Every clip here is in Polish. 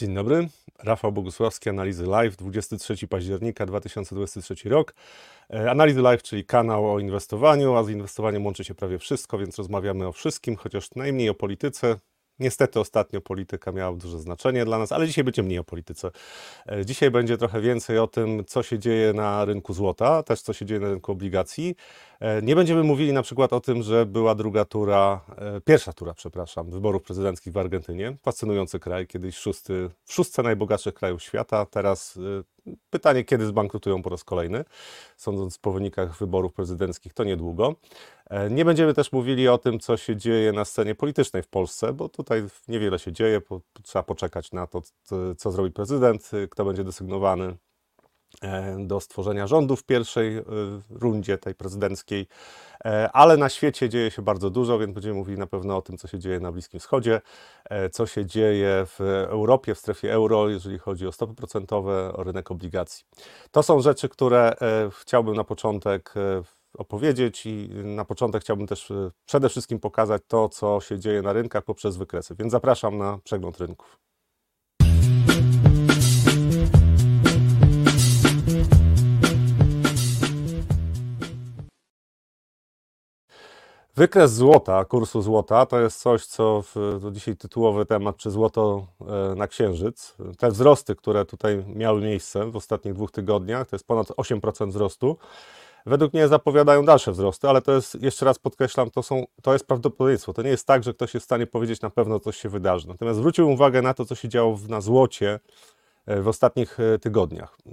Dzień dobry, Rafał Bogusławski, Analizy Live, 23 października 2023 rok. E, Analizy Live, czyli kanał o inwestowaniu, a z inwestowaniem łączy się prawie wszystko, więc rozmawiamy o wszystkim, chociaż najmniej o polityce. Niestety ostatnio polityka miała duże znaczenie dla nas, ale dzisiaj będzie mniej o polityce. E, Dzisiaj będzie trochę więcej o tym, co się dzieje na rynku złota, też co się dzieje na rynku obligacji. E, Nie będziemy mówili na przykład o tym, że była druga tura, e, pierwsza tura, przepraszam, wyborów prezydenckich w Argentynie. Fascynujący kraj, kiedyś szósty, w szóstce najbogatszych krajów świata. Teraz pytanie, kiedy zbankrutują po raz kolejny. Sądząc po wynikach wyborów prezydenckich, to niedługo. E, Nie będziemy też mówili o tym, co się dzieje na scenie politycznej w Polsce, bo tutaj niewiele się dzieje. Trzeba poczekać na to, co- zrobi prezydent, kto będzie desygnowany do stworzenia rządu w pierwszej y, rundzie tej prezydenckiej. E, Ale na świecie dzieje się bardzo dużo, więc będziemy mówili na pewno o tym, co się dzieje na Bliskim Wschodzie, e, co się dzieje w Europie, w strefie euro, jeżeli chodzi o stopy procentowe, o rynek obligacji. To są rzeczy, które e, chciałbym na początek e, opowiedzieć i na początek chciałbym też e, przede wszystkim pokazać to, co się dzieje na rynkach poprzez wykresy. Więc zapraszam na przegląd rynków. Wykres złota, kursu złota, to jest coś, co w, to dzisiaj tytułowy temat, czy złoto e, na księżyc. Te wzrosty, które tutaj miały miejsce w ostatnich dwóch tygodniach, to jest ponad 8% wzrostu. Według mnie zapowiadają dalsze wzrosty, ale to jest, jeszcze raz podkreślam, to, są, to jest prawdopodobieństwo. To nie jest tak, że ktoś jest w stanie powiedzieć na pewno, coś się wydarzy. Natomiast zwróciłbym uwagę na to, co się działo na złocie w ostatnich e, tygodniach. E,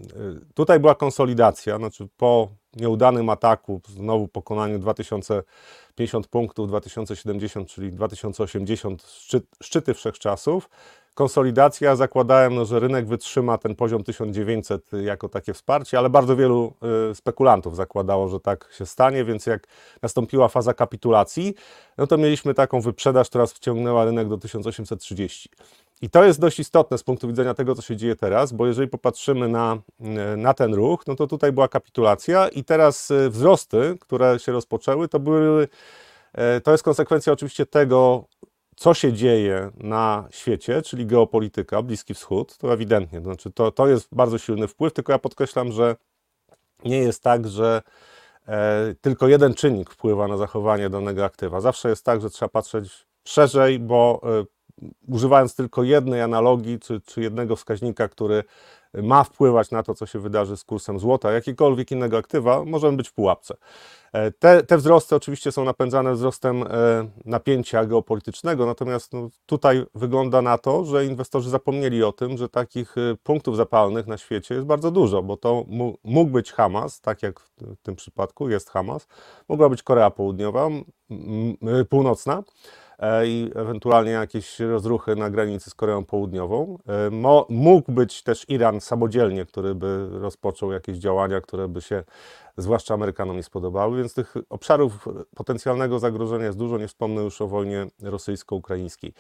Tutaj była konsolidacja, znaczy po nieudanym ataku, znowu pokonaniu 2050 punktów, 2070, czyli 2080, szczyt, szczyty wszechczasów. Konsolidacja, zakładałem, no, że rynek wytrzyma ten poziom 1900 jako takie wsparcie, ale bardzo wielu y, spekulantów zakładało, że tak się stanie, więc jak nastąpiła faza kapitulacji, no to mieliśmy taką wyprzedaż, która wciągnęła rynek do 1830. I to jest dość istotne z punktu widzenia tego, co się dzieje teraz, bo jeżeli popatrzymy na, y, na ten ruch, no to tutaj była kapitulacja i teraz y, wzrosty, które się rozpoczęły, to były, e, to jest konsekwencja oczywiście tego, co się dzieje na świecie, czyli geopolityka, Bliski Wschód, to ewidentnie, to znaczy to, to jest bardzo silny wpływ, tylko ja podkreślam, że nie jest tak, że e, tylko jeden czynnik wpływa na zachowanie danego aktywa. Zawsze jest tak, że trzeba patrzeć szerzej, bo e, używając tylko jednej analogii czy, czy jednego wskaźnika, który ma wpływać na to, co się wydarzy z kursem złota, jakiegokolwiek innego aktywa, możemy być w pułapce. E, Te, te wzrosty oczywiście są napędzane wzrostem e, napięcia geopolitycznego, natomiast no, tutaj wygląda na to, że inwestorzy zapomnieli o tym, że takich e, punktów zapalnych na świecie jest bardzo dużo, bo to mógł być Hamas, tak jak w tym przypadku jest Hamas, mogła być Korea Południowa, północna i ewentualnie jakieś rozruchy na granicy z Koreą Południową. E, mógł być też Iran samodzielnie, który by rozpoczął jakieś działania, które by się zwłaszcza Amerykanom nie spodobały, więc tych obszarów potencjalnego zagrożenia jest dużo, nie wspomnę już o wojnie rosyjsko-ukraińskiej.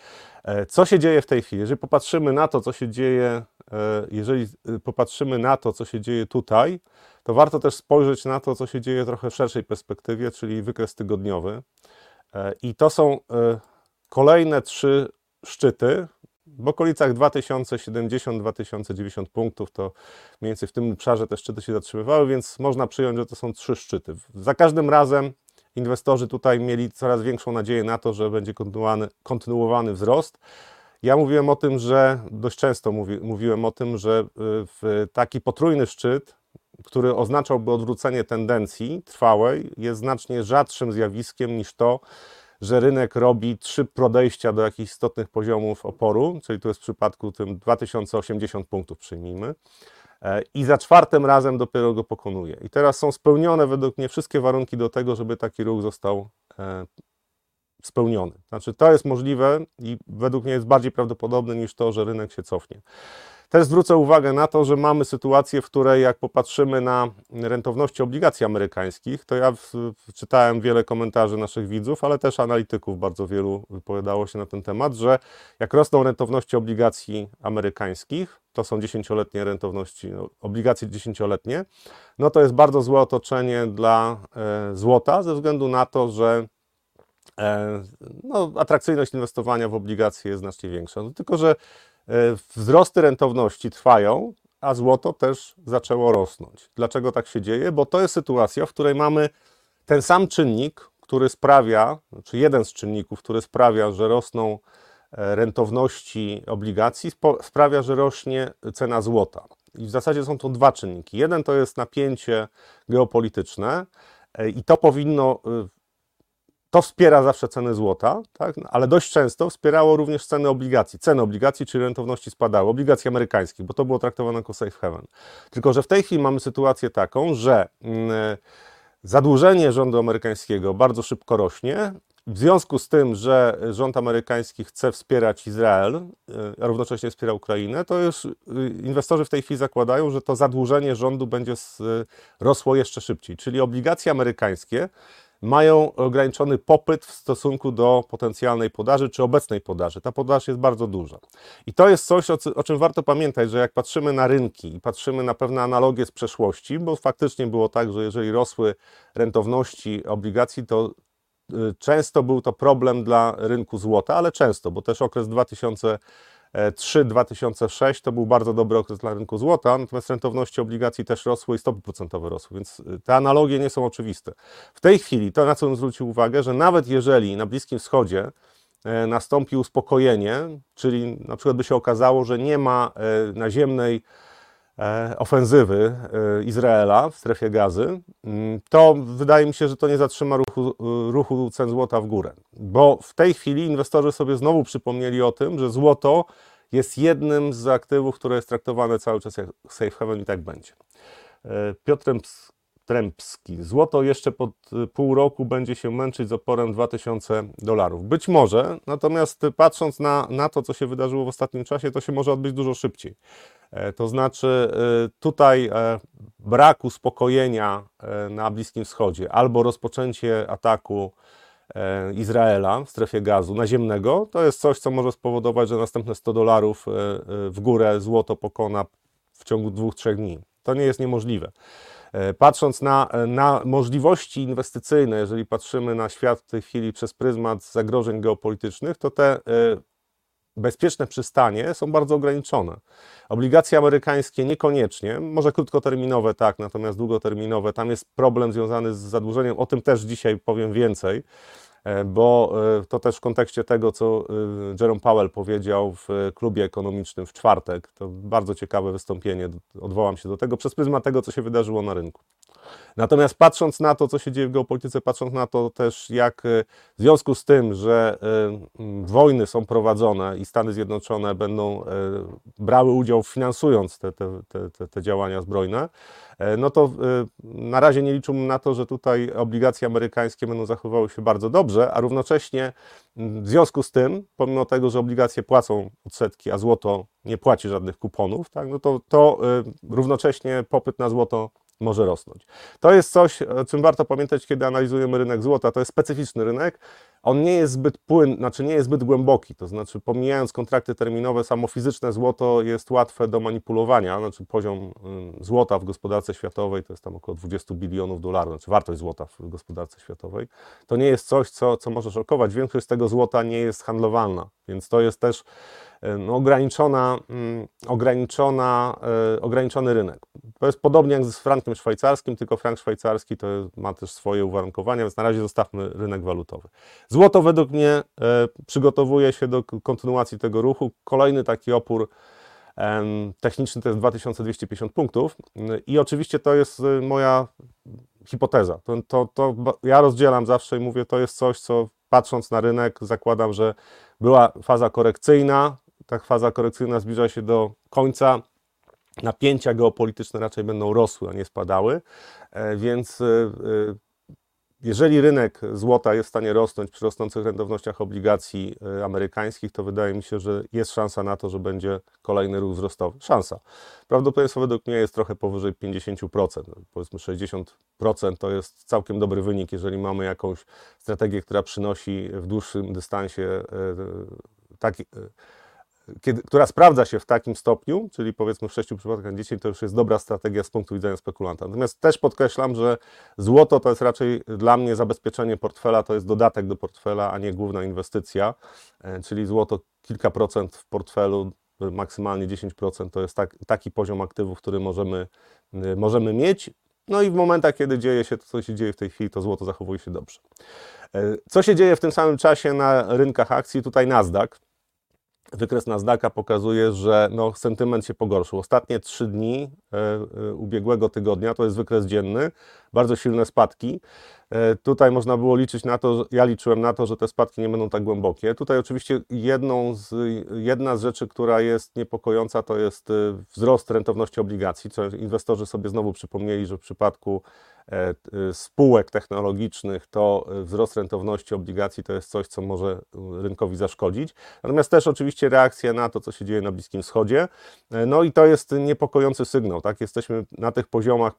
E, Co się dzieje w tej chwili? Jeżeli popatrzymy na to, co się dzieje, e, jeżeli popatrzymy na to, co się dzieje tutaj, to warto też spojrzeć na to, co się dzieje trochę w szerszej perspektywie, czyli wykres tygodniowy. E, I to są e, kolejne trzy szczyty. W okolicach 2070-2090 punktów to mniej więcej w tym obszarze te szczyty się zatrzymywały, więc można przyjąć, że to są trzy szczyty. Za każdym razem inwestorzy tutaj mieli coraz większą nadzieję na to, że będzie kontynuowany, kontynuowany wzrost. Ja mówiłem o tym, że dość często mówi, mówiłem o tym, że y, w taki potrójny szczyt, który oznaczałby odwrócenie tendencji trwałej, jest znacznie rzadszym zjawiskiem niż to, że rynek robi trzy podejścia do jakichś istotnych poziomów oporu, czyli to jest w przypadku tym 2080 punktów przyjmijmy, e, i za czwartym razem dopiero go pokonuje. I teraz są spełnione według mnie wszystkie warunki do tego, żeby taki ruch został e, spełniony. Znaczy to jest możliwe i według mnie jest bardziej prawdopodobne niż to, że rynek się cofnie. Też zwrócę uwagę na to, że mamy sytuację, w której jak popatrzymy na rentowności obligacji amerykańskich, to ja czytałem wiele komentarzy naszych widzów, ale też analityków bardzo wielu wypowiadało się na ten temat, że jak rosną rentowności obligacji amerykańskich, to są dziesięcioletnie rentowności, no, obligacje dziesięcioletnie, no to jest bardzo złe otoczenie dla e, złota ze względu na to, że e, no, atrakcyjność inwestowania w obligacje jest znacznie większa. No, tylko, że wzrosty rentowności trwają, a złoto też zaczęło rosnąć. Dlaczego tak się dzieje? Bo to jest sytuacja, w której mamy ten sam czynnik, który sprawia, czy jeden z czynników, który sprawia, że rosną e, rentowności obligacji, sprawia, że rośnie cena złota. I w zasadzie są to dwa czynniki. Jeden to jest napięcie geopolityczne e, i to powinno, e, to wspiera zawsze ceny złota, tak? ale dość często wspierało również ceny obligacji. Ceny obligacji, czyli rentowności spadały, obligacji amerykańskich, bo to było traktowane jako safe haven. Tylko, że w tej chwili mamy sytuację taką, że mm, Zadłużenie rządu amerykańskiego bardzo szybko rośnie. W związku z tym, że rząd amerykański chce wspierać Izrael, e, a równocześnie wspiera Ukrainę, to już e, inwestorzy w tej chwili zakładają, że to zadłużenie rządu będzie rosło jeszcze szybciej. Czyli obligacje amerykańskie mają ograniczony popyt w stosunku do potencjalnej podaży czy obecnej podaży. Ta podaż jest bardzo duża. I to jest coś, o, czym warto pamiętać, że jak patrzymy na rynki i patrzymy na pewne analogie z przeszłości, bo faktycznie było tak, że jeżeli rosły rentowności obligacji, to y, często był to problem dla rynku złota, ale często, bo też okres 2000 3-2006 to był bardzo dobry okres dla rynku złota, natomiast rentowności obligacji też rosły i stopy procentowe rosły, więc y, te analogie nie są oczywiste. W tej chwili to, na co bym zwrócił uwagę, że nawet jeżeli na Bliskim Wschodzie e, nastąpi uspokojenie, czyli na przykład by się okazało, że nie ma e, naziemnej ofensywy Izraela w strefie gazy, mm, to wydaje mi się, że to nie zatrzyma ruchu, ruchu cen złota w górę. Bo w tej chwili inwestorzy sobie znowu przypomnieli o tym, że złoto jest jednym z aktywów, które jest traktowane cały czas jak safe haven i tak będzie. E, Piotr Trębski. Złoto jeszcze pod e, pół roku będzie się męczyć z oporem 2000 dolarów. Być może, natomiast patrząc na, na to, co się wydarzyło w ostatnim czasie, to się może odbyć dużo szybciej. E, to znaczy, tutaj brak uspokojenia na Bliskim Wschodzie albo rozpoczęcie ataku E, Izraela w strefie gazu naziemnego, to jest coś, co może spowodować, że następne 100 dolarów e, e, w górę złoto pokona w ciągu dwóch, trzech dni. To nie jest niemożliwe. Patrząc na, na możliwości inwestycyjne, jeżeli patrzymy na świat w tej chwili przez pryzmat zagrożeń geopolitycznych, to te bezpieczne przystanie są bardzo ograniczone. Obligacje amerykańskie niekoniecznie, może krótkoterminowe tak, natomiast długoterminowe, tam jest problem związany z zadłużeniem, o tym też dzisiaj powiem więcej, e, bo e, to też w kontekście tego, co e, Jerome Powell powiedział w klubie ekonomicznym w czwartek, to bardzo ciekawe wystąpienie, odwołam się do tego, przez pryzmat tego, co się wydarzyło na rynku. Natomiast patrząc na to, co się dzieje w geopolityce, patrząc na to też, jak e, w związku z tym, że e, wojny są prowadzone i Stany Zjednoczone będą e, brały udział finansując te, te, te, te działania zbrojne, no to na razie nie liczyłbym na to, że tutaj obligacje amerykańskie będą zachowywały się bardzo dobrze, a równocześnie w związku z tym, pomimo tego, że obligacje płacą odsetki, a złoto nie płaci żadnych kuponów, tak, no to, to równocześnie popyt na złoto może rosnąć. To jest coś, o czym warto pamiętać, kiedy analizujemy rynek złota. To jest specyficzny rynek. On nie jest zbyt płyn, znaczy nie jest zbyt głęboki. To znaczy, pomijając kontrakty terminowe, samo fizyczne złoto jest łatwe do manipulowania. Znaczy, poziom złota w gospodarce światowej to jest tam około 20 bilionów dolarów, znaczy wartość złota w gospodarce światowej. To nie jest coś, co, co może szokować. Większość z tego złota nie jest handlowalna, więc to jest też y, no, ograniczona, ograniczona, y, ograniczony rynek. To jest podobnie jak z frankiem szwajcarskim, tylko frank szwajcarski to ma też swoje uwarunkowania, więc na razie zostawmy rynek walutowy. Złoto według mnie e, przygotowuje się do kontynuacji tego ruchu. Kolejny taki opór techniczny to jest 2250 punktów i oczywiście to jest e, moja hipoteza. To, to, to ja rozdzielam zawsze i mówię, to jest coś, co patrząc na rynek zakładam, że była faza korekcyjna, ta faza korekcyjna zbliża się do końca, napięcia geopolityczne raczej będą rosły, a nie spadały, e, więc jeżeli rynek złota jest w stanie rosnąć przy rosnących rentownościach obligacji amerykańskich, to wydaje mi się, że jest szansa na to, że będzie kolejny ruch wzrostowy. Szansa. Prawdopodobieństwo według mnie jest trochę powyżej 50%. Powiedzmy 60% to jest całkiem dobry wynik, jeżeli mamy jakąś strategię, która przynosi w dłuższym dystansie taki kiedy, która sprawdza się w takim stopniu, czyli powiedzmy w 6 przypadkach na 10, to już jest dobra strategia z punktu widzenia spekulanta. Natomiast też podkreślam, że złoto to jest raczej dla mnie zabezpieczenie portfela, to jest dodatek do portfela, a nie główna inwestycja, e, czyli złoto kilka procent w portfelu maksymalnie 10% to jest tak, taki poziom aktywów, który możemy, możemy mieć. No i w momentach, kiedy dzieje się to, co się dzieje w tej chwili, to złoto zachowuje się dobrze. Co się dzieje w tym samym czasie na rynkach akcji? Tutaj Nasdaq. Wykres Nasdaqa pokazuje, że no, sentyment się pogorszył. Ostatnie trzy dni e, e, ubiegłego tygodnia, to jest wykres dzienny, bardzo silne spadki. E, tutaj można było liczyć na to, ja liczyłem na to, że te spadki nie będą tak głębokie. Tutaj oczywiście jedną z, jedna z rzeczy, która jest niepokojąca, to jest wzrost rentowności obligacji, co inwestorzy sobie znowu przypomnieli, że w przypadku spółek technologicznych, to wzrost rentowności obligacji to jest coś, co może rynkowi zaszkodzić. Natomiast też oczywiście reakcja na to, co się dzieje na Bliskim Wschodzie. E, no i to jest niepokojący sygnał. Tak? Jesteśmy na tych poziomach,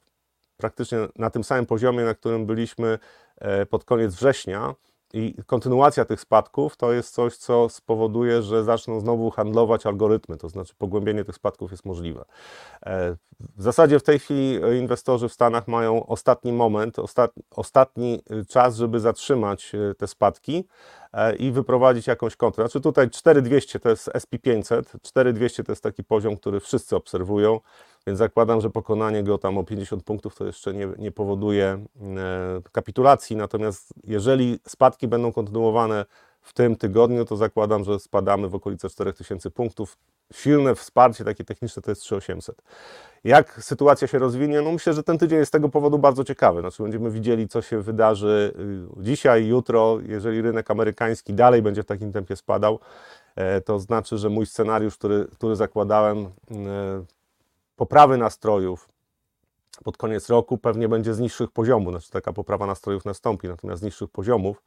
praktycznie na tym samym poziomie, na którym byliśmy e, pod koniec września. I kontynuacja tych spadków to jest coś, co spowoduje, że zaczną znowu handlować algorytmy, to znaczy pogłębienie tych spadków jest możliwe. E, w zasadzie w tej chwili inwestorzy w Stanach mają ostatni moment, ostatni czas, żeby zatrzymać e, te spadki e, i wyprowadzić jakąś kontrę. Znaczy tutaj 4200 to jest SP500, 4200 to jest taki poziom, który wszyscy obserwują. Więc zakładam, że pokonanie go tam o 50 punktów to jeszcze nie, nie powoduje e, kapitulacji. Natomiast jeżeli spadki będą kontynuowane w tym tygodniu, to zakładam, że spadamy w okolice 4000 punktów. Silne wsparcie takie techniczne to jest 3800. Jak sytuacja się rozwinie? No myślę, że ten tydzień jest z tego powodu bardzo ciekawy. Znaczy będziemy widzieli, co się wydarzy y, dzisiaj, jutro. Jeżeli rynek amerykański dalej będzie w takim tempie spadał, e, to znaczy, że mój scenariusz, który, który zakładałem e, poprawy nastrojów pod koniec roku pewnie będzie z niższych poziomów, znaczy taka poprawa nastrojów nastąpi, natomiast z niższych poziomów,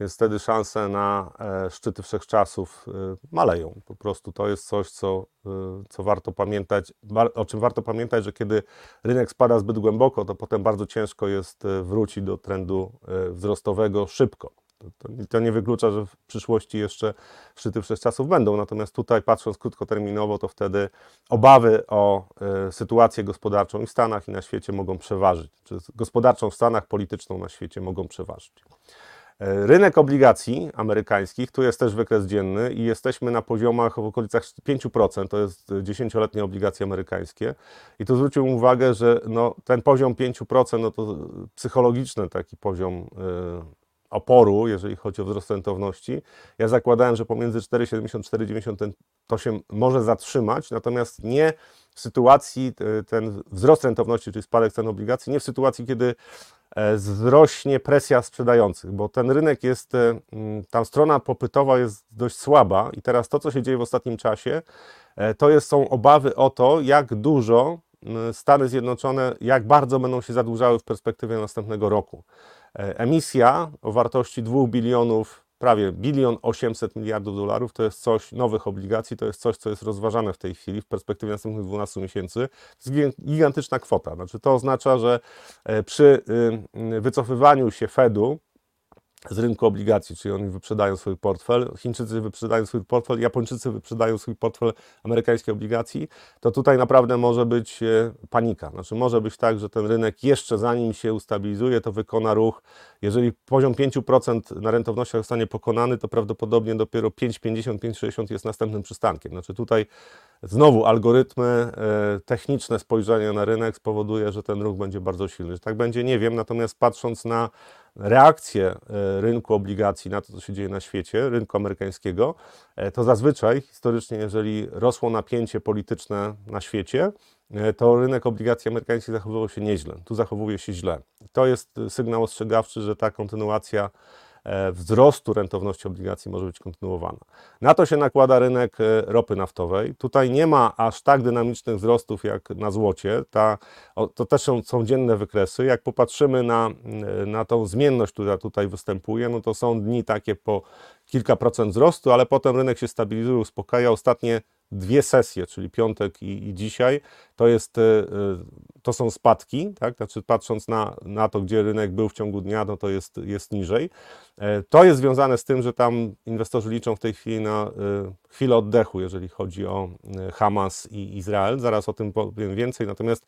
więc wtedy szanse na e, szczyty wszechczasów e, maleją. Po prostu to jest coś, co, e, co warto pamiętać, o czym warto pamiętać, że kiedy rynek spada zbyt głęboko, to potem bardzo ciężko jest wrócić do trendu wzrostowego szybko. To, to, nie wyklucza, że w przyszłości jeszcze szczyty wszechczasów będą, natomiast tutaj patrząc krótkoterminowo, to wtedy obawy o y, sytuację gospodarczą i w Stanach i na świecie mogą przeważyć, czy gospodarczą w Stanach, polityczną na świecie mogą przeważyć. E, rynek obligacji amerykańskich, tu jest też wykres dzienny i jesteśmy na poziomach w okolicach 5%, to jest dziesięcioletnie obligacje amerykańskie. I tu zwróciłbym uwagę, że no, ten poziom 5% no to psychologiczny taki poziom y, oporu, jeżeli chodzi o wzrost rentowności. Ja zakładałem, że pomiędzy 4,70 4,90 to się może zatrzymać, natomiast nie w sytuacji, e, ten wzrost rentowności, czyli spadek cen obligacji, nie w sytuacji, kiedy e, wzrośnie presja sprzedających, bo ten rynek jest, e, tam strona popytowa jest dość słaba i teraz to, co się dzieje w ostatnim czasie, to jest, są obawy o to, jak dużo Stany Zjednoczone, jak bardzo będą się zadłużały w perspektywie następnego roku. Emisja o wartości 2 bilionów, prawie bilion 800 miliardów dolarów, to jest coś, nowych obligacji, to jest coś, co jest rozważane w tej chwili w perspektywie następnych 12 miesięcy. To jest gigantyczna kwota. Znaczy, to oznacza, że e, przy y, wycofywaniu się Fedu, z rynku obligacji, czyli oni wyprzedają swój portfel, Chińczycy wyprzedają swój portfel, Japończycy wyprzedają swój portfel amerykańskiej obligacji, to tutaj naprawdę może być e, panika. Znaczy może być tak, że ten rynek jeszcze zanim się ustabilizuje, to wykona ruch. Jeżeli poziom 5% na rentownościach zostanie pokonany, to prawdopodobnie dopiero 5,50, 5,60 jest następnym przystankiem. Znaczy tutaj znowu algorytmy, e, techniczne spojrzenie na rynek spowoduje, że ten ruch będzie bardzo silny. Że tak będzie, nie wiem, natomiast patrząc na reakcję e, rynku obligacji na to, co się dzieje na świecie, rynku amerykańskiego, e, to zazwyczaj historycznie, jeżeli rosło napięcie polityczne na świecie, e, to rynek obligacji amerykańskich zachowywał się nieźle. Tu zachowuje się źle. To jest sygnał ostrzegawczy, że ta kontynuacja wzrostu rentowności obligacji może być kontynuowana. Na to się nakłada rynek e, ropy naftowej. Tutaj nie ma aż tak dynamicznych wzrostów jak na złocie. Ta, to też są, są dzienne wykresy. Jak popatrzymy na, e, na tą zmienność, która tutaj występuje, no to są dni takie po kilka procent wzrostu, ale potem rynek się stabilizuje, uspokaja. Ostatnie dwie sesje, czyli piątek i, i dzisiaj, to, jest, e, e, to są spadki, tak? Znaczy patrząc na, na to, gdzie rynek był w ciągu dnia, no to jest, jest niżej. E, to jest związane z tym, że tam inwestorzy liczą w tej chwili na chwilę oddechu, jeżeli chodzi o Hamas i Izrael. Zaraz o tym powiem więcej. Natomiast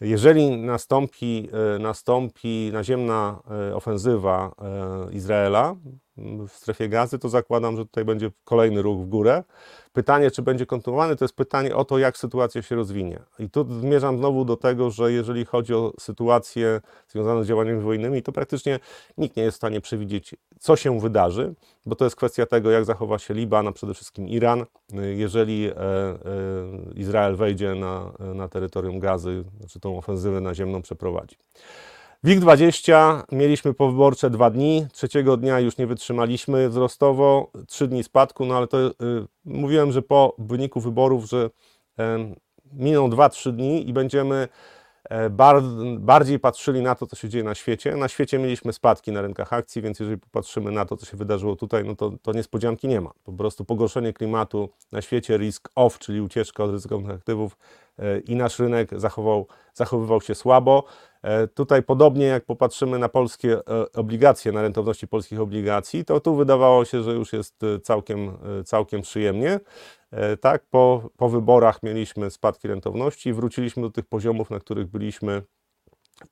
Jeżeli nastąpi, e, nastąpi naziemna e, ofensywa e, Izraela w strefie gazy, to zakładam, że tutaj będzie kolejny ruch w górę. Pytanie, czy będzie kontynuowany, to jest pytanie o to, jak sytuacja się rozwinie. I tu zmierzam znowu do tego, że jeżeli chodzi o sytuację związaną z działaniami wojennymi, to praktycznie nikt nie jest w stanie przewidzieć, co się wydarzy, bo to jest kwestia tego, jak zachowa się Liban, a przede wszystkim Iran. Jeżeli Izrael wejdzie na, na terytorium gazy, znaczy tą ofensywę naziemną przeprowadzi. WIG20 mieliśmy powyborcze dwa dni, trzeciego dnia już nie wytrzymaliśmy wzrostowo, trzy dni spadku, no ale to y, mówiłem, że po wyniku wyborów, że y, miną 2-3 dni i będziemy e, bardziej patrzyli na to, co się dzieje na świecie. Na świecie mieliśmy spadki na rynkach akcji, więc jeżeli popatrzymy na to, co się wydarzyło tutaj, no to, to niespodzianki nie ma. Po prostu pogorszenie klimatu na świecie, risk off, czyli ucieczka od ryzykownych aktywów e, i nasz rynek zachował, zachowywał się słabo. E, tutaj podobnie jak popatrzymy na polskie e, obligacje, na rentowności polskich obligacji, to tu wydawało się, że już jest e, całkiem, całkiem przyjemnie. Tak, po, po wyborach mieliśmy spadki rentowności wróciliśmy do tych poziomów, na których byliśmy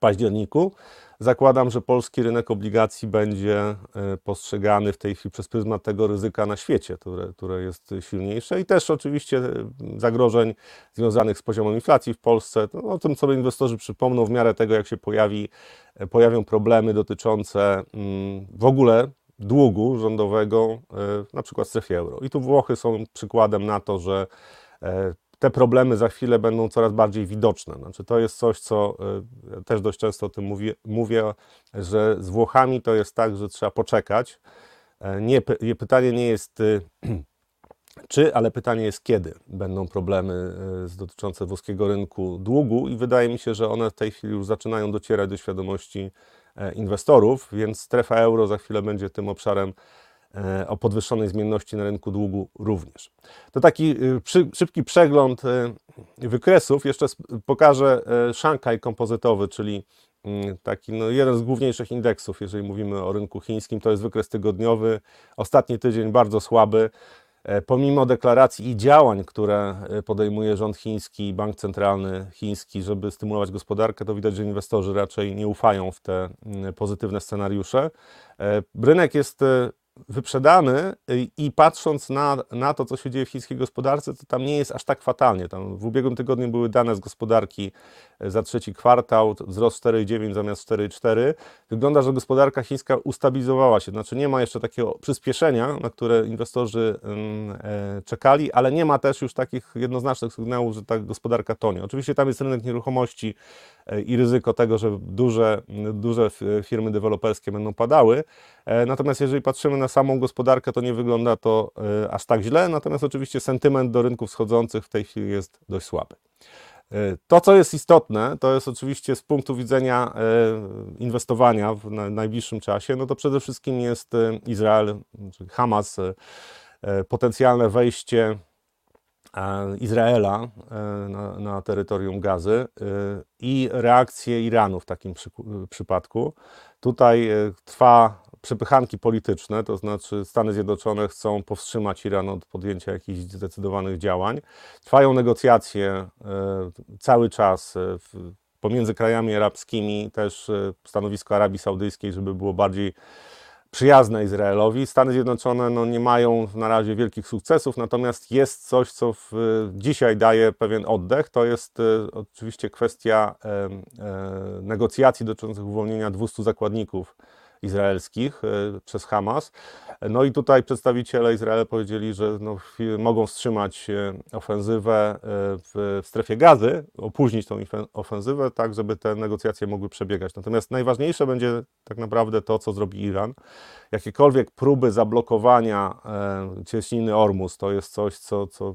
październiku. Zakładam, że polski rynek obligacji będzie e, postrzegany w tej chwili przez pryzmat tego ryzyka na świecie, które, które jest silniejsze i też oczywiście e, zagrożeń związanych z poziomem inflacji w Polsce. No, o tym sobie inwestorzy przypomną w miarę tego, jak się pojawi, e, pojawią problemy dotyczące mm, w ogóle długu rządowego, na przykład w strefie euro. I tu Włochy są przykładem na to, że te problemy za chwilę będą coraz bardziej widoczne. Znaczy, to jest coś, co y, też dość często o tym mówię, mówię, że z Włochami to jest tak, że trzeba poczekać. E, nie, pytanie nie jest y, czy, ale pytanie jest kiedy będą problemy y, dotyczące włoskiego rynku długu i wydaje mi się, że one w tej chwili już zaczynają docierać do świadomości e, inwestorów, więc strefa euro za chwilę będzie tym obszarem o podwyższonej zmienności na rynku długu również. To taki y, szybki przegląd e, wykresów. Jeszcze pokażę e, Shanghai kompozytowy, czyli mm, taki no, jeden z główniejszych indeksów, jeżeli mówimy o rynku chińskim. To jest wykres tygodniowy. Ostatni tydzień bardzo słaby. Pomimo deklaracji i działań, które podejmuje rząd chiński, bank centralny chiński, żeby stymulować gospodarkę, to widać, że inwestorzy raczej nie ufają w te mm, pozytywne scenariusze. Rynek jest wyprzedany i patrząc na, na to, co się dzieje w chińskiej gospodarce, to tam nie jest aż tak fatalnie. Tam w ubiegłym tygodniu były dane z gospodarki e, za trzeci kwartał, wzrost 4,9 zamiast 4,4. Wygląda, że gospodarka chińska ustabilizowała się, znaczy nie ma jeszcze takiego przyspieszenia, na które inwestorzy e, czekali, ale nie ma też już takich jednoznacznych sygnałów, że ta gospodarka tonie. Oczywiście tam jest rynek nieruchomości i ryzyko tego, że duże, duże firmy deweloperskie będą padały. Natomiast jeżeli patrzymy na samą gospodarkę to nie wygląda to e, aż tak źle, natomiast oczywiście sentyment do rynków wschodzących w tej chwili jest dość słaby. E, to, co jest istotne, to jest oczywiście z punktu widzenia e, inwestowania w najbliższym czasie, no to przede wszystkim jest Izrael, Hamas, potencjalne wejście Izraela na, na terytorium Gazy i reakcje Iranu w takim przy, przypadku. Tutaj trwa przepychanki polityczne, to znaczy Stany Zjednoczone chcą powstrzymać Iran od podjęcia jakichś zdecydowanych działań. Trwają negocjacje e, cały czas e, pomiędzy krajami arabskimi, też e, stanowisko Arabii Saudyjskiej, żeby było bardziej przyjazne Izraelowi. Stany Zjednoczone no, nie mają na razie wielkich sukcesów, natomiast jest coś, co w, dzisiaj daje pewien oddech. To jest oczywiście kwestia e, e, negocjacji dotyczących uwolnienia 200 zakładników izraelskich e, przez Hamas. No i tutaj przedstawiciele Izraela powiedzieli, że no, mogą wstrzymać e, ofensywę e, w, strefie gazy, opóźnić tą ofensywę, tak żeby te negocjacje mogły przebiegać. Natomiast najważniejsze będzie tak naprawdę to, co zrobi Iran. Jakiekolwiek próby zablokowania cieśniny Ormus to jest coś, co, co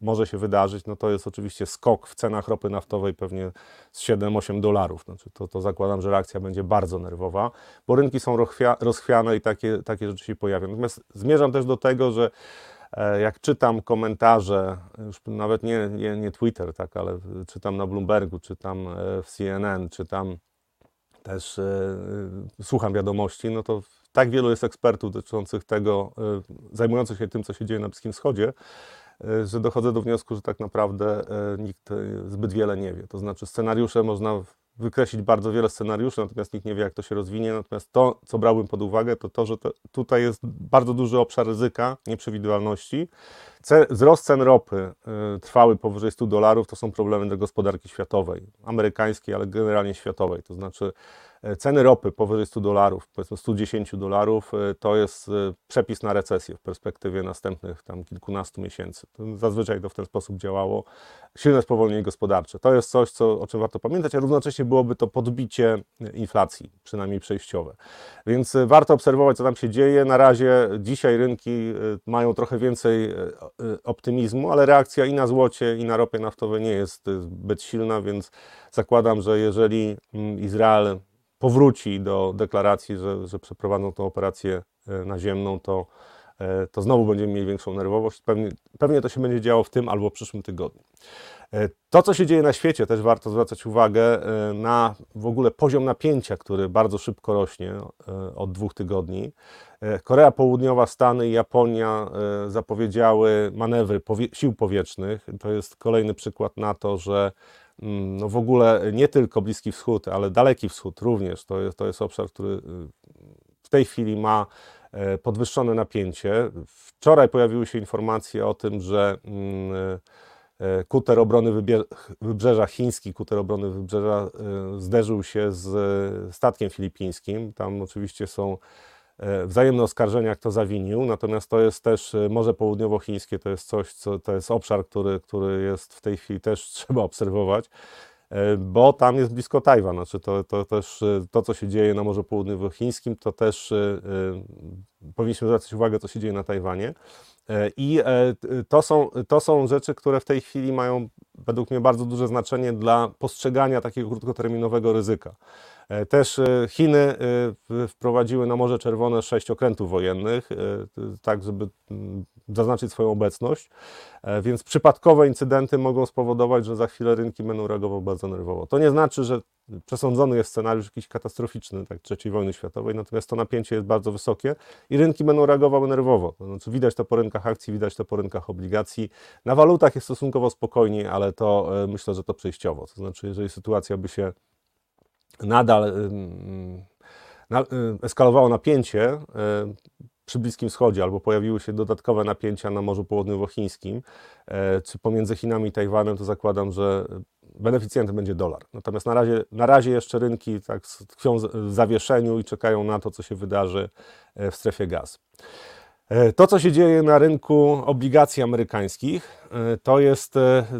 może się wydarzyć, no to jest oczywiście skok w cenach ropy naftowej pewnie z 7-8 dolarów. Znaczy to, to zakładam, że reakcja będzie bardzo nerwowa, bo rynki są rozchwiane i takie, takie rzeczy się pojawią. Natomiast zmierzam też do tego, że e, jak czytam komentarze, już nawet nie, nie, nie Twitter, tak, ale czytam na Bloombergu, czytam e, w CNN, czytam też e, słucham wiadomości, no to tak wielu jest ekspertów dotyczących tego, zajmujących się tym, co się dzieje na Bliskim Wschodzie, że dochodzę do wniosku, że tak naprawdę e, nikt zbyt wiele nie wie. To znaczy scenariusze można wykreślić bardzo wiele scenariuszy, natomiast nikt nie wie, jak to się rozwinie. Natomiast to, co brałbym pod uwagę, to to, że to, tutaj jest bardzo duży obszar ryzyka, nieprzewidywalności. Ce, wzrost cen ropy y, trwały powyżej 100 dolarów, to są problemy dla gospodarki światowej, amerykańskiej, ale generalnie światowej. To znaczy E, ceny ropy powyżej 100 dolarów, powiedzmy 110 dolarów, e, to jest e, przepis na recesję w perspektywie następnych tam kilkunastu miesięcy. Zazwyczaj to w ten sposób działało. Silne spowolnienie gospodarcze. To jest coś, co, o czym warto pamiętać, a równocześnie byłoby to podbicie inflacji, przynajmniej przejściowe. Więc warto obserwować, co tam się dzieje. Na razie dzisiaj rynki mają trochę więcej optymizmu, ale reakcja i na złocie, i na ropie naftowej nie jest zbyt silna, więc zakładam, że jeżeli mm, Izrael powróci do deklaracji, że, że przeprowadzą tę operację e, naziemną, to, e, to znowu będziemy mieli większą nerwowość. Pewnie, pewnie to się będzie działo w tym albo w przyszłym tygodniu. E, to, co się dzieje na świecie, też warto zwracać uwagę na w ogóle poziom napięcia, który bardzo szybko rośnie od dwóch tygodni. Korea Południowa, Stany i Japonia zapowiedziały manewry sił powietrznych. To jest kolejny przykład na to, że no w ogóle nie tylko Bliski Wschód, ale Daleki Wschód również. To jest, to jest obszar, który y, w tej chwili ma e, podwyższone napięcie. Wczoraj pojawiły się informacje o tym, że mm, e, kuter obrony wybrzeża, chiński kuter obrony wybrzeża e, zderzył się z statkiem filipińskim. Tam oczywiście są E, wzajemne oskarżenia, kto zawinił, natomiast to jest też e, Morze Południowochińskie, to jest coś, co, to jest obszar, który, który jest w tej chwili też trzeba obserwować, e, bo tam jest blisko Tajwan, znaczy to, to też to, co się dzieje na Morzu Południowochińskim, to też powinniśmy zwracać uwagę, co się dzieje na Tajwanie. I to są, to są rzeczy, które w tej chwili mają według mnie bardzo duże znaczenie dla postrzegania takiego krótkoterminowego ryzyka. E, też e, Chiny e, wprowadziły na Morze Czerwone sześć okrętów wojennych, tak żeby zaznaczyć swoją obecność, więc przypadkowe incydenty mogą spowodować, że za chwilę rynki będą reagowały bardzo nerwowo. To nie znaczy, że przesądzony jest scenariusz jakiś katastroficzny, tak, III wojny światowej, natomiast to napięcie jest bardzo wysokie i rynki będą reagowały nerwowo. Znaczy widać to po rynkach akcji, widać to po rynkach obligacji. Na walutach jest stosunkowo spokojniej, ale to myślę, że to przejściowo. To znaczy, jeżeli sytuacja by się nadal eskalowało napięcie przy Bliskim Wschodzie, albo pojawiły się dodatkowe napięcia na Morzu Południowochińskim, e, czy pomiędzy Chinami i Tajwanem, to zakładam, że beneficjentem będzie dolar. Natomiast na razie, na razie jeszcze rynki tak tkwią w zawieszeniu i czekają na to, co się wydarzy e, w strefie gaz. E, to, co się dzieje na rynku obligacji amerykańskich, to jest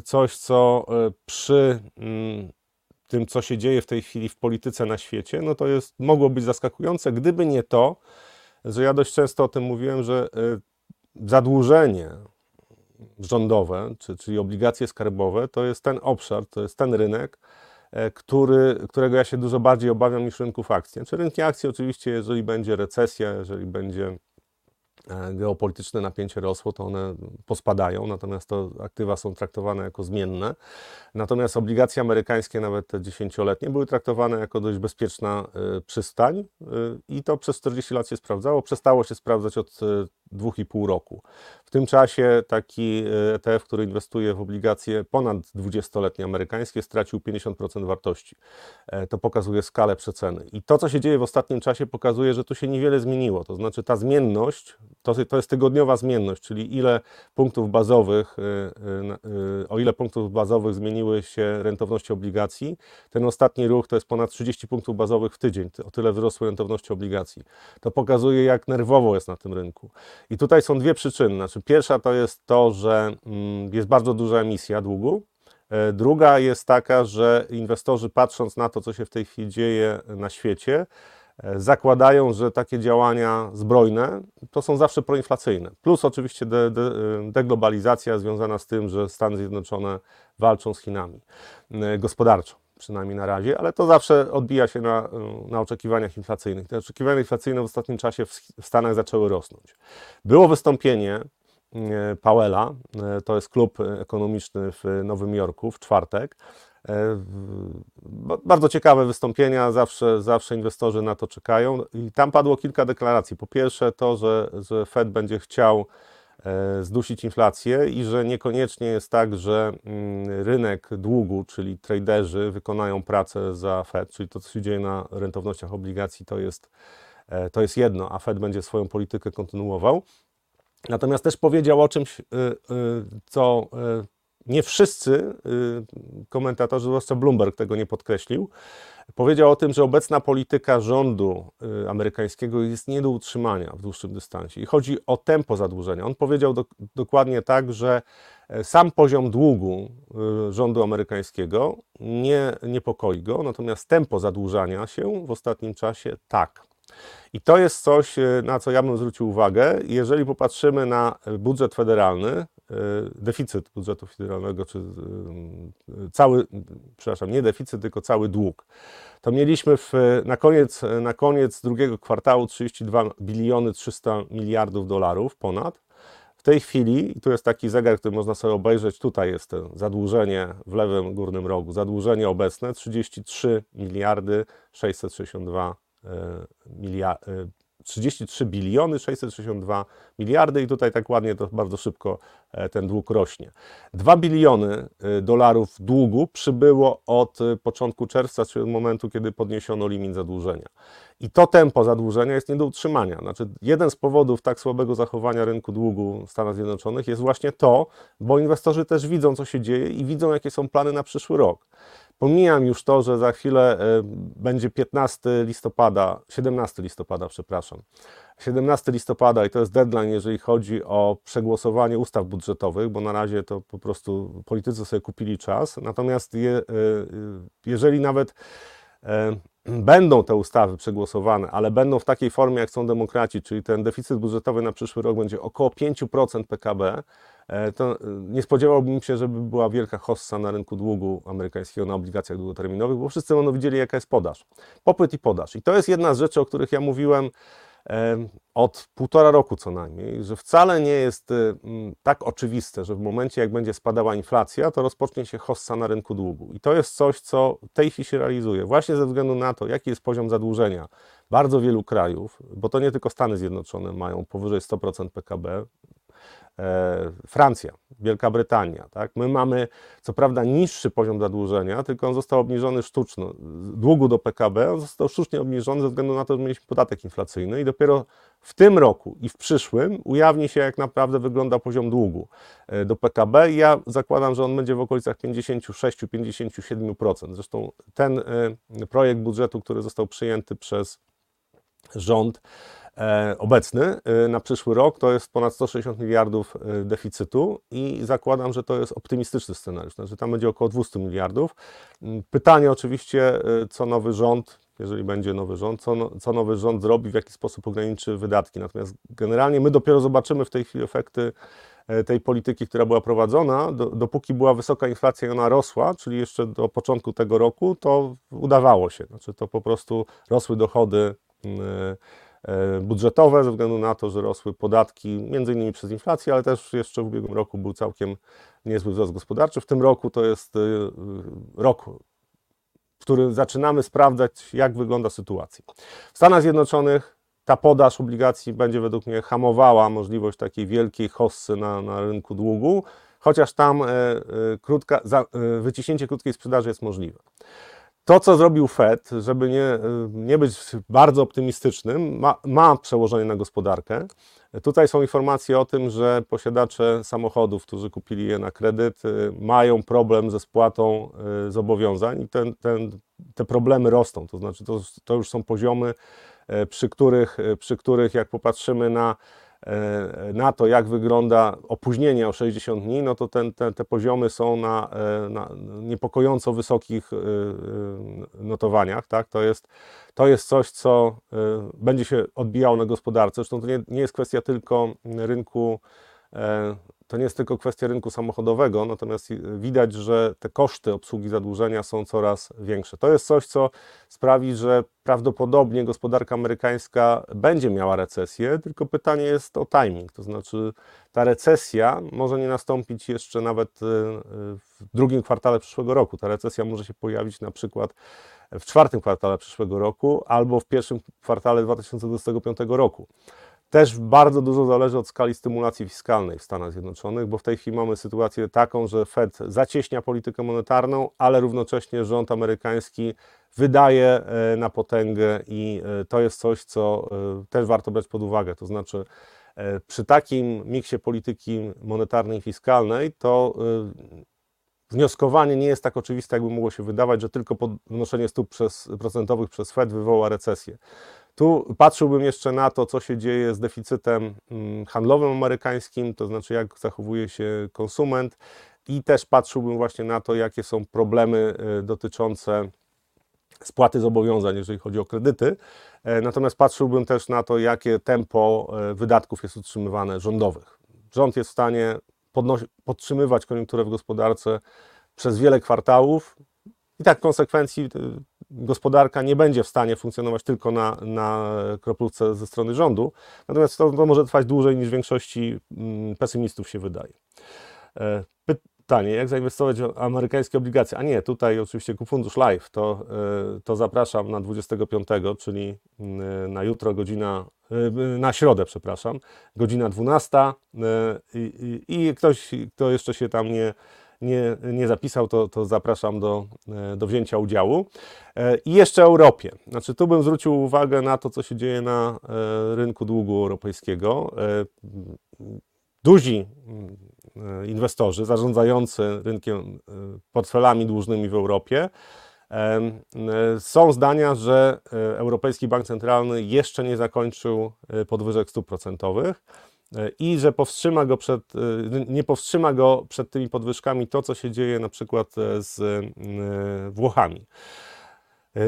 coś, co przy mm, tym, co się dzieje w tej chwili w polityce na świecie, no to jest, mogło być zaskakujące, gdyby nie to, że ja dość często o tym mówiłem, że y, zadłużenie rządowe, czy, czyli obligacje skarbowe, to jest ten obszar, to jest ten rynek, e, który, którego ja się dużo bardziej obawiam niż rynków akcji. Czy znaczy, rynki akcji oczywiście, jeżeli będzie recesja, jeżeli będzie E, geopolityczne napięcie rosło, to one pospadają, natomiast to aktywa są traktowane jako zmienne. Natomiast obligacje amerykańskie, nawet te dziesięcioletnie, były traktowane jako dość bezpieczna e, przystań e, i to przez 40 lat się sprawdzało. Przestało się sprawdzać od 2,5 roku. W tym czasie taki ETF, który inwestuje w obligacje ponad 20-letnie amerykańskie, stracił 50% wartości. To pokazuje skalę przeceny. I to, co się dzieje w ostatnim czasie, pokazuje, że tu się niewiele zmieniło. To znaczy ta zmienność to, to jest tygodniowa zmienność, czyli ile punktów bazowych, y, y, y, o ile punktów bazowych zmieniły się rentowności obligacji. Ten ostatni ruch to jest ponad 30 punktów bazowych w tydzień, o tyle wzrosły rentowności obligacji. To pokazuje, jak nerwowo jest na tym rynku. I tutaj są dwie przyczyny. Znaczy, pierwsza to jest to, że mm, jest bardzo duża emisja długu, e, Druga jest taka, że inwestorzy patrząc na to, co się w tej chwili dzieje na świecie, zakładają, że takie działania zbrojne to są zawsze proinflacyjne. Plus oczywiście de, de, deglobalizacja związana z tym, że Stany Zjednoczone walczą z Chinami e, gospodarczo przynajmniej na razie, ale to zawsze odbija się na, e, na oczekiwaniach inflacyjnych. Te oczekiwania inflacyjne w ostatnim czasie w Stanach zaczęły rosnąć. Było wystąpienie Powella, to jest klub ekonomiczny w Nowym Jorku w czwartek, E, bardzo ciekawe wystąpienia, zawsze, zawsze inwestorzy na to czekają. I tam padło kilka deklaracji. Po pierwsze, to, że, że Fed będzie chciał e, zdusić inflację i że niekoniecznie jest tak, że mm, rynek długu, czyli traderzy wykonają pracę za Fed, czyli to, co się dzieje na rentownościach obligacji, to jest, e, to jest jedno, a Fed będzie swoją politykę kontynuował. Natomiast też powiedział o czymś, co nie wszyscy komentatorzy, zwłaszcza Bloomberg tego nie podkreślił, Powiedział o tym, że obecna polityka rządu y, amerykańskiego jest nie do utrzymania w dłuższym dystansie i chodzi o tempo zadłużenia. On powiedział do, dokładnie tak, że e, sam poziom długu y, rządu amerykańskiego nie niepokoi go, natomiast tempo zadłużania się w ostatnim czasie tak. I to jest coś, y, na co ja bym zwrócił uwagę. Jeżeli popatrzymy na budżet federalny, deficyt budżetu federalnego, czy e, cały, przepraszam, nie deficyt, tylko cały dług. To mieliśmy w, na, koniec, na koniec drugiego kwartału 32 biliony 300 miliardów dolarów ponad. W tej chwili, tu jest taki zegar, który można sobie obejrzeć, tutaj jest zadłużenie w lewym górnym rogu, zadłużenie obecne 33 miliardy 662 miliardy 33 biliony 662 miliardy i tutaj tak ładnie to bardzo szybko e, ten dług rośnie. 2 biliony e, dolarów długu przybyło od e, początku czerwca, czyli od momentu, kiedy podniesiono limit zadłużenia. I to tempo zadłużenia jest nie do utrzymania. Znaczy, jeden z powodów tak słabego zachowania rynku długu w Stanach Zjednoczonych jest właśnie to, bo inwestorzy też widzą, co się dzieje i widzą, jakie są plany na przyszły rok. Pomijam już to, że za chwilę e, będzie 15 listopada, 17 listopada, przepraszam. 17 listopada i to jest deadline, jeżeli chodzi o przegłosowanie ustaw budżetowych, bo na razie to po prostu politycy sobie kupili czas. Natomiast je, e, jeżeli nawet e, będą te ustawy przegłosowane, ale będą w takiej formie, jak są demokraci, czyli ten deficyt budżetowy na przyszły rok będzie około 5% PKB, E, to e, nie spodziewałbym się, żeby była wielka hossa na rynku długu amerykańskiego na obligacjach długoterminowych, bo wszyscy będą widzieli, jaka jest podaż. Popyt i podaż. I to jest jedna z rzeczy, o których ja mówiłem e, od półtora roku co najmniej, że wcale nie jest tak oczywiste, że w momencie, jak będzie spadała inflacja, to rozpocznie się hossa na rynku długu. I to jest coś, co w tej chwili się realizuje, właśnie ze względu na to, jaki jest poziom zadłużenia bardzo wielu krajów, bo to nie tylko Stany Zjednoczone mają powyżej 100% PKB, E, Francja, Wielka Brytania. Tak? My mamy co prawda niższy poziom zadłużenia, tylko on został obniżony sztuczno. Długu do PKB on został sztucznie obniżony ze względu na to, że mieliśmy podatek inflacyjny i dopiero w tym roku i w przyszłym ujawni się, jak naprawdę wygląda poziom długu e, do PKB. Ja zakładam, że on będzie w okolicach 56-57%. Zresztą ten e, projekt budżetu, który został przyjęty przez rząd, E, obecny e, na przyszły rok to jest ponad 160 miliardów e, deficytu i zakładam, że to jest optymistyczny scenariusz, znaczy tam będzie około 200 miliardów. Mm, pytanie oczywiście, co nowy rząd, jeżeli będzie nowy rząd, co, no, co nowy rząd zrobi, w jaki sposób ograniczy wydatki. Natomiast generalnie my dopiero zobaczymy w tej chwili efekty tej polityki, która była prowadzona, do, dopóki była wysoka inflacja i ona rosła, czyli jeszcze do początku tego roku, to udawało się. Znaczy to po prostu rosły dochody yy, E, budżetowe, ze względu na to, że rosły podatki, między innymi przez inflację, ale też jeszcze w ubiegłym roku był całkiem niezły wzrost gospodarczy. W tym roku to jest e, rok, w którym zaczynamy sprawdzać, jak wygląda sytuacja. W Stanach Zjednoczonych ta podaż obligacji będzie według mnie hamowała możliwość takiej wielkiej hossy na, na rynku długu, chociaż tam e, krótka, za, wyciśnięcie krótkiej sprzedaży jest możliwe. To, co zrobił Fed, żeby nie, nie być bardzo optymistycznym, ma, ma przełożenie na gospodarkę. Tutaj są informacje o tym, że posiadacze samochodów, którzy kupili je na kredyt, y, mają problem ze spłatą y, zobowiązań i ten, ten, te problemy rosną. To znaczy, to, to już są poziomy, y, przy których, przy których jak popatrzymy na na to, jak wygląda opóźnienie o 60 dni, no to ten, te, te poziomy są na, e, na, niepokojąco wysokich e, notowaniach. Tak? To, jest, to jest coś, co będzie się odbijało na gospodarce. Zresztą to nie, nie jest kwestia tylko rynku to nie jest tylko kwestia rynku samochodowego, natomiast widać, że te koszty obsługi zadłużenia są coraz większe. To jest coś, co sprawi, że prawdopodobnie gospodarka amerykańska będzie miała recesję, tylko pytanie jest o timing. To znaczy, ta recesja może nie nastąpić jeszcze nawet y, w drugim kwartale przyszłego roku. Ta recesja może się pojawić na przykład w czwartym kwartale przyszłego roku albo w pierwszym kwartale 2025 roku. Też bardzo dużo zależy od skali stymulacji fiskalnej w Stanach Zjednoczonych, bo w tej chwili mamy sytuację taką, że Fed zacieśnia politykę monetarną, ale równocześnie rząd amerykański wydaje e, na potęgę i e, to jest coś, co e, też warto brać pod uwagę. To znaczy, przy takim miksie polityki monetarnej i fiskalnej, to wnioskowanie nie jest tak oczywiste, jakby mogło się wydawać, że tylko podnoszenie stóp przez, procentowych przez Fed wywoła recesję. Tu patrzyłbym jeszcze na to, co się dzieje z deficytem mm, handlowym amerykańskim, to znaczy jak zachowuje się konsument, i też patrzyłbym właśnie na to, jakie są problemy y, dotyczące spłaty zobowiązań, jeżeli chodzi o kredyty. E, natomiast patrzyłbym też na to, jakie tempo e, wydatków jest utrzymywane rządowych. Rząd jest w stanie podtrzymywać koniunkturę w gospodarce przez wiele kwartałów i tak w konsekwencji gospodarka nie będzie w stanie funkcjonować tylko na, na kroplówce ze strony rządu, natomiast to, to może trwać dłużej niż większości mm, pesymistów się wydaje. E, pytanie, jak zainwestować w amerykańskie obligacje? A nie, tutaj oczywiście fundusz live, to, e, to zapraszam na 25, czyli mm, na jutro godzina, e, na środę, przepraszam, godzina 12 i, i, i ktoś, kto jeszcze się tam nie nie, nie zapisał, to, to zapraszam do, e, do wzięcia udziału. E, I jeszcze Europie. Znaczy, tu bym zwrócił uwagę na to, co się dzieje na e, rynku długu europejskiego. Duzi inwestorzy zarządzający rynkiem portfelami dłużnymi w Europie są zdania, że Europejski Bank Centralny jeszcze nie zakończył podwyżek stóp procentowych i że powstrzyma go przed, e, nie powstrzyma go przed tymi podwyżkami to, co się dzieje na przykład e, z e, Włochami.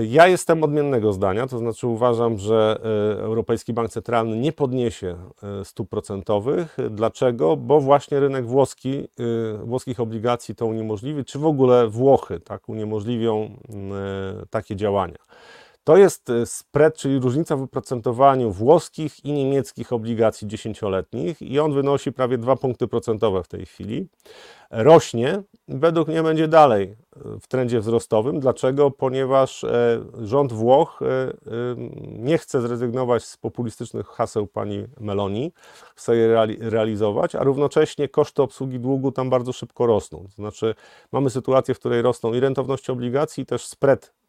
Ja jestem odmiennego zdania, to znaczy uważam, że Europejski Bank Centralny nie podniesie stóp procentowych. Dlaczego? Bo właśnie rynek włoski, włoskich obligacji to uniemożliwi, czy w ogóle Włochy tak uniemożliwią takie działania. To jest e, spread, czyli różnica w oprocentowaniu włoskich i niemieckich obligacji dziesięcioletnich i on wynosi prawie 2 punkty procentowe w tej chwili. Rośnie, według mnie będzie dalej e, w trendzie wzrostowym. Dlaczego? Ponieważ e, rząd Włoch nie chce zrezygnować z populistycznych haseł pani Meloni, chce je realizować, a równocześnie koszty obsługi długu tam bardzo szybko rosną. To znaczy mamy sytuację, w której rosną i rentowności obligacji, i też spread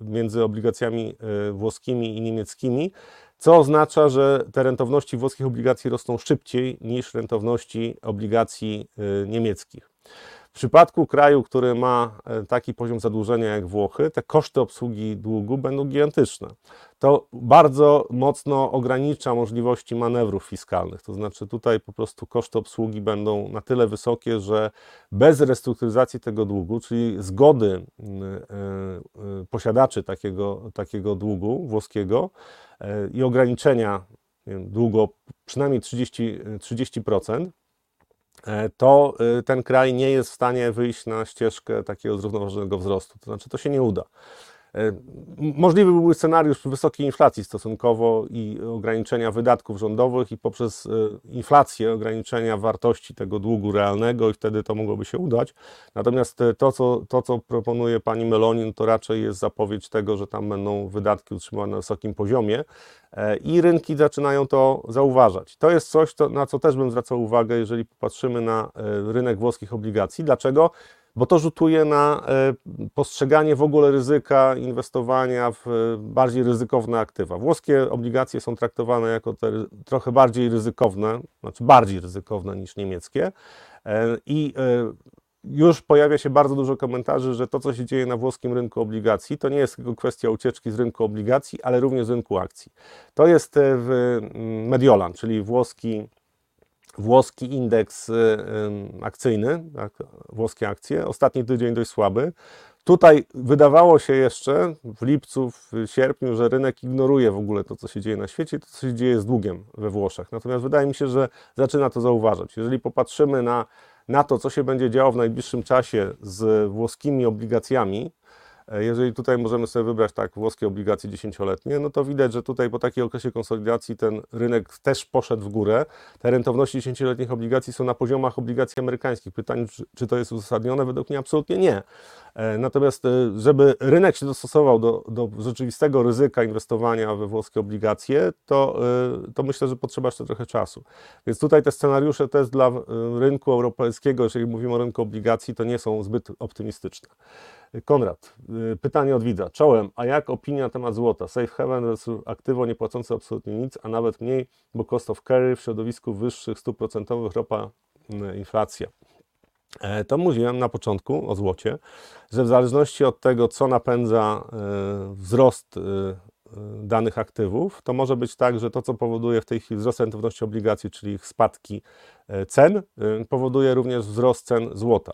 między obligacjami y, włoskimi i niemieckimi, co oznacza, że te rentowności włoskich obligacji rosną szybciej niż rentowności obligacji y, niemieckich. W przypadku kraju, który ma e, taki poziom zadłużenia jak Włochy, te koszty obsługi długu będą gigantyczne. To bardzo mocno ogranicza możliwości manewrów fiskalnych. To znaczy, tutaj po prostu koszty obsługi będą na tyle wysokie, że bez restrukturyzacji tego długu, czyli zgody e, e, posiadaczy takiego, takiego długu włoskiego i ograniczenia długo przynajmniej 30%, 30% E, to y, ten kraj nie jest w stanie wyjść na ścieżkę takiego zrównoważonego wzrostu. To znaczy, to się nie uda. E, możliwy byłby scenariusz wysokiej inflacji stosunkowo i ograniczenia wydatków rządowych i poprzez e, inflację ograniczenia wartości tego długu realnego i wtedy to mogłoby się udać. Natomiast to, co, to, co proponuje pani Melonin, to raczej jest zapowiedź tego, że tam będą wydatki utrzymane na wysokim poziomie e, i rynki zaczynają to zauważać. To jest coś, na co też bym zwracał uwagę, jeżeli popatrzymy na rynek włoskich obligacji. Dlaczego? Bo to rzutuje na e, postrzeganie w ogóle ryzyka inwestowania w e, bardziej ryzykowne aktywa. Włoskie obligacje są traktowane jako te trochę bardziej ryzykowne, znaczy bardziej ryzykowne niż niemieckie e, i już pojawia się bardzo dużo komentarzy, że to, co się dzieje na włoskim rynku obligacji, to nie jest tylko kwestia ucieczki z rynku obligacji, ale również z rynku akcji. To jest w Mediolan, czyli włoski włoski indeks y, akcyjny, tak, włoskie akcje, ostatni tydzień dość słaby. Tutaj wydawało się jeszcze w lipcu, w sierpniu, że rynek ignoruje w ogóle to, co się dzieje na świecie, to, co się dzieje z długiem we Włoszech. Natomiast wydaje mi się, że zaczyna to zauważać. Jeżeli popatrzymy na, na to, co się będzie działo w najbliższym czasie z włoskimi obligacjami, jeżeli tutaj możemy sobie wybrać tak włoskie obligacje dziesięcioletnie, no to widać, że tutaj po takiej okresie konsolidacji ten rynek też poszedł w górę. Te rentowności dziesięcioletnich obligacji są na poziomach obligacji amerykańskich. Pytanie, czy, czy to jest uzasadnione? Według mnie absolutnie nie. E, natomiast, e, żeby rynek się dostosował do, do rzeczywistego ryzyka inwestowania we włoskie obligacje, to, to myślę, że potrzeba jeszcze trochę czasu. Więc tutaj te scenariusze też dla rynku europejskiego, jeżeli mówimy o rynku obligacji, to nie są zbyt optymistyczne. Konrad, y, pytanie od widza. Czołem, a jak opinia na temat złota? Safe haven versus aktywo niepłacące absolutnie nic, a nawet mniej, bo cost of carry w środowisku wyższych stóp procentowych ropa y, inflacja. E, to mówiłem na początku o złocie, że w zależności od tego, co napędza y, wzrost danych aktywów, to może być tak, że to, co powoduje w tej chwili wzrost rentowności obligacji, czyli ich spadki cen, e, powoduje również wzrost cen złota.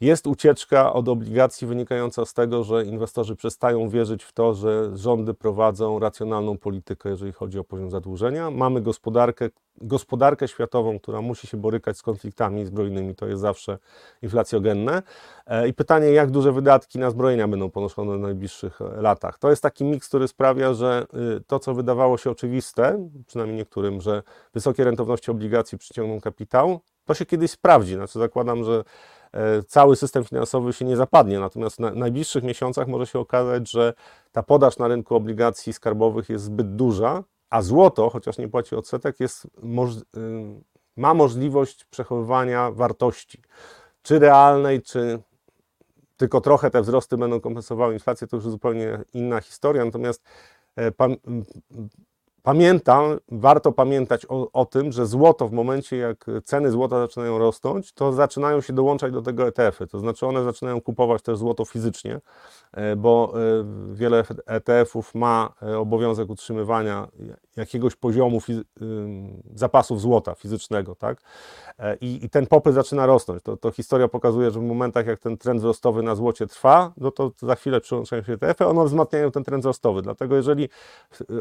Jest ucieczka od obligacji wynikająca z tego, że inwestorzy przestają wierzyć w to, że rządy prowadzą racjonalną politykę, jeżeli chodzi o poziom zadłużenia. Mamy gospodarkę, gospodarkę światową, która musi się borykać z konfliktami zbrojnymi, to jest zawsze inflacjogenne. E, I pytanie, jak duże wydatki na zbrojenia będą ponoszone w najbliższych latach. To jest taki miks, który sprawia, że y, to, co wydawało się oczywiste, przynajmniej niektórym, że wysokie rentowności obligacji przyciągną kapitał, kapitał, to się kiedyś sprawdzi. Znaczy zakładam, że e, cały system finansowy się nie zapadnie, natomiast w najbliższych miesiącach może się okazać, że ta podaż na rynku obligacji skarbowych jest zbyt duża, a złoto, chociaż nie płaci odsetek, jest, y, ma możliwość przechowywania wartości, czy realnej, czy tylko trochę te wzrosty będą kompensowały inflację, to już zupełnie inna historia. Natomiast e, Pamiętam, warto pamiętać o, o, tym, że złoto w momencie, jak ceny złota zaczynają rosnąć, to zaczynają się dołączać do tego ETF-y. To znaczy one zaczynają kupować też złoto fizycznie, e, bo e, wiele ETF-ów ma e, obowiązek utrzymywania jakiegoś poziomu zapasów złota fizycznego, tak? I, I, ten popyt zaczyna rosnąć. To, to, historia pokazuje, że w momentach, jak ten trend wzrostowy na złocie trwa, no to za chwilę przyłączają się ETF-y, one wzmacniają ten trend wzrostowy. Dlatego jeżeli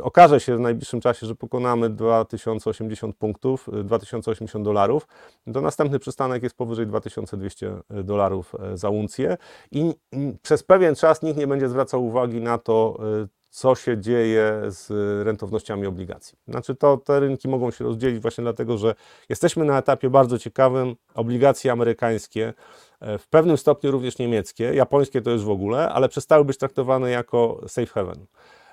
okaże się w najbliższym najbliższym czasie, że pokonamy 2080 punktów, 2080 y, dolarów, to następny przystanek jest powyżej 2200 dolarów e, za uncję i przez pewien czas nikt nie będzie zwracał uwagi na to, co się dzieje z rentownościami obligacji. Znaczy to te rynki mogą się rozdzielić właśnie dlatego, że jesteśmy na etapie bardzo ciekawym. Obligacje amerykańskie, w pewnym stopniu również niemieckie, japońskie to już w ogóle, ale przestały być traktowane jako safe haven.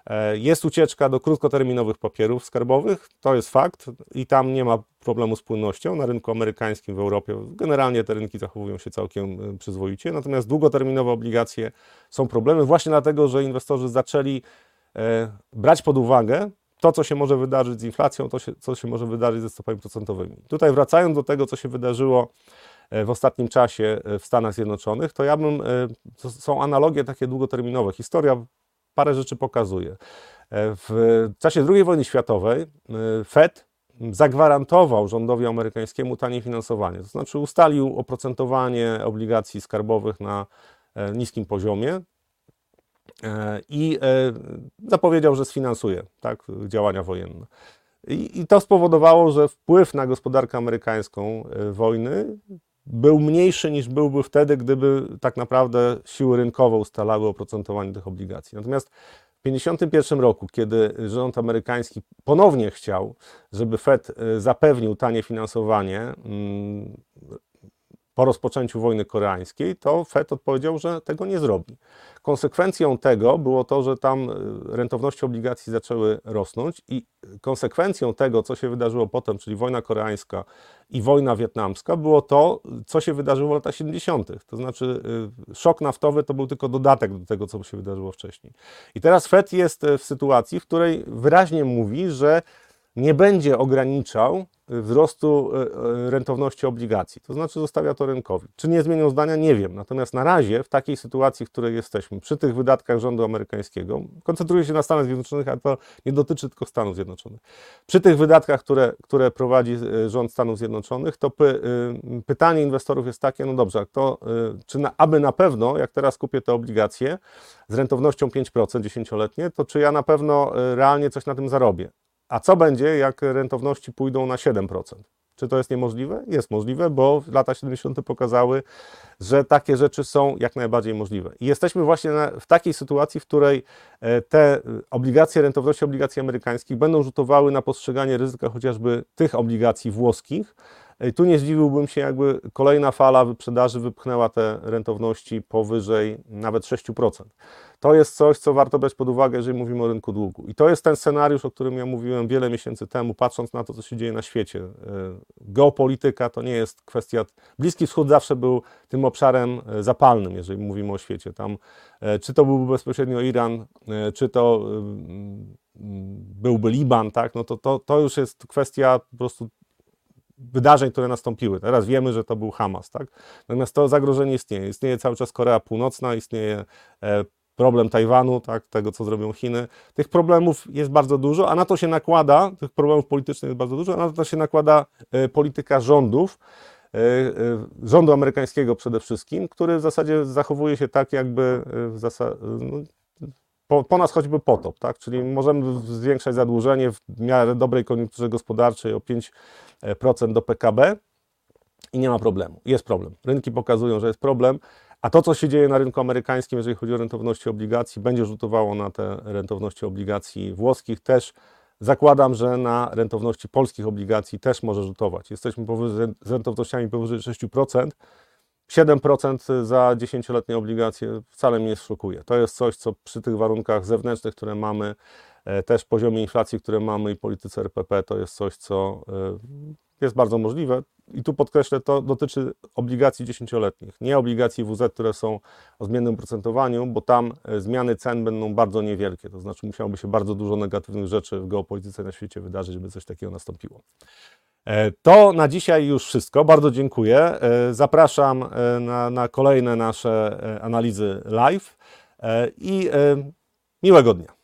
E, jest ucieczka do krótkoterminowych papierów skarbowych, to jest fakt i tam nie ma problemu z płynnością. Na rynku amerykańskim w Europie generalnie te rynki zachowują się całkiem e, przyzwoicie, natomiast długoterminowe obligacje są problemy właśnie dlatego, że inwestorzy zaczęli e, brać pod uwagę to, co się może wydarzyć z inflacją, to, co się może wydarzyć ze stopami procentowymi. Tutaj wracając do tego, co się wydarzyło w ostatnim czasie w Stanach Zjednoczonych, to ja bym, to są analogie takie długoterminowe. Historia parę rzeczy pokazuje. E, w czasie II wojny światowej e, Fed zagwarantował rządowi amerykańskiemu tanie finansowanie, to znaczy ustalił oprocentowanie obligacji skarbowych na e, niskim poziomie i zapowiedział, że sfinansuje tak, działania wojenne. I, I to spowodowało, że wpływ na gospodarkę amerykańską wojny był mniejszy niż byłby wtedy, gdyby tak naprawdę siły rynkowe ustalały oprocentowanie tych obligacji. Natomiast w 1951 roku, kiedy rząd amerykański ponownie chciał, żeby Fed e, zapewnił tanie finansowanie mm, po rozpoczęciu wojny koreańskiej, to Fed odpowiedział, że tego nie zrobi. Konsekwencją tego było to, że tam e, rentowności obligacji zaczęły rosnąć i konsekwencją tego, co się wydarzyło potem, czyli wojna koreańska i wojna wietnamska, było to, co się wydarzyło w latach 70. To znaczy e, szok naftowy to był tylko dodatek do tego, co się wydarzyło wcześniej. I teraz Fed jest w sytuacji, w której wyraźnie mówi, że nie będzie ograniczał wzrostu e, e, rentowności obligacji. To znaczy zostawia to rynkowi. Czy nie zmienią zdania? Nie wiem. Natomiast na razie w takiej sytuacji, w której jesteśmy, przy tych wydatkach rządu amerykańskiego, koncentruję się na Stanach Zjednoczonych, ale to nie dotyczy tylko Stanów Zjednoczonych. Przy tych wydatkach, które, które prowadzi e, rząd Stanów Zjednoczonych, to py, pytanie inwestorów jest takie, no dobrze, to, czy na, aby na pewno, jak teraz kupię te obligacje z rentownością 5% dziesięcioletnie, to czy ja na pewno realnie coś na tym zarobię? A co będzie, jak rentowności pójdą na 7%? Czy to jest niemożliwe? Jest możliwe, bo lata 70. pokazały, że takie rzeczy są jak najbardziej możliwe. I jesteśmy właśnie w takiej sytuacji, w której e, te obligacje, rentowności obligacji amerykańskich będą rzutowały na postrzeganie ryzyka chociażby tych obligacji włoskich, i tu nie zdziwiłbym się, jakby kolejna fala wyprzedaży wypchnęła te rentowności powyżej nawet 6%. To jest coś, co warto brać pod uwagę, jeżeli mówimy o rynku długu. I to jest ten scenariusz, o którym ja mówiłem wiele miesięcy temu, patrząc na to, co się dzieje na świecie. E, geopolityka to nie jest kwestia. Bliski Wschód zawsze był tym obszarem e, zapalnym, jeżeli mówimy o świecie. Tam, e, czy to byłby bezpośrednio Iran, czy to byłby Liban, tak? no to, to, to już jest kwestia po prostu wydarzeń, które nastąpiły. Teraz wiemy, że to był Hamas, tak? Natomiast to zagrożenie istnieje. Istnieje cały czas Korea Północna, istnieje e, problem Tajwanu, tak, tego co zrobią Chiny. Tych problemów jest bardzo dużo, a na to się nakłada, tych problemów politycznych jest bardzo dużo, a na to się nakłada e, polityka rządów, e, rządu amerykańskiego przede wszystkim, który w zasadzie zachowuje się tak, jakby w zasadzie, no, po, po, nas choćby potop, tak? czyli możemy zwiększać zadłużenie w miarę dobrej koniunkturze gospodarczej o 5% do PKB i nie ma problemu. Jest problem. Rynki pokazują, że jest problem, a to, co się dzieje na rynku amerykańskim, jeżeli chodzi o rentowności obligacji, będzie rzutowało na te rentowności obligacji włoskich też. Zakładam, że na rentowności polskich obligacji też może rzutować. Jesteśmy powyżej, z rentownościami powyżej 6%. 7% za 10-letnie obligacje wcale mnie nie szokuje. To jest coś, co przy tych warunkach zewnętrznych, które mamy, e, też poziomie inflacji, które mamy i polityce RPP, to jest coś, co e, jest bardzo możliwe. I tu podkreślę, to dotyczy obligacji 10-letnich, nie obligacji WZ, które są o zmiennym procentowaniu, bo tam e, zmiany cen będą bardzo niewielkie. To znaczy, musiałoby się bardzo dużo negatywnych rzeczy w geopolityce na świecie wydarzyć, żeby coś takiego nastąpiło. E, to na dzisiaj już wszystko. Bardzo dziękuję. E, zapraszam e, na, na kolejne nasze analizy live i miłego dnia.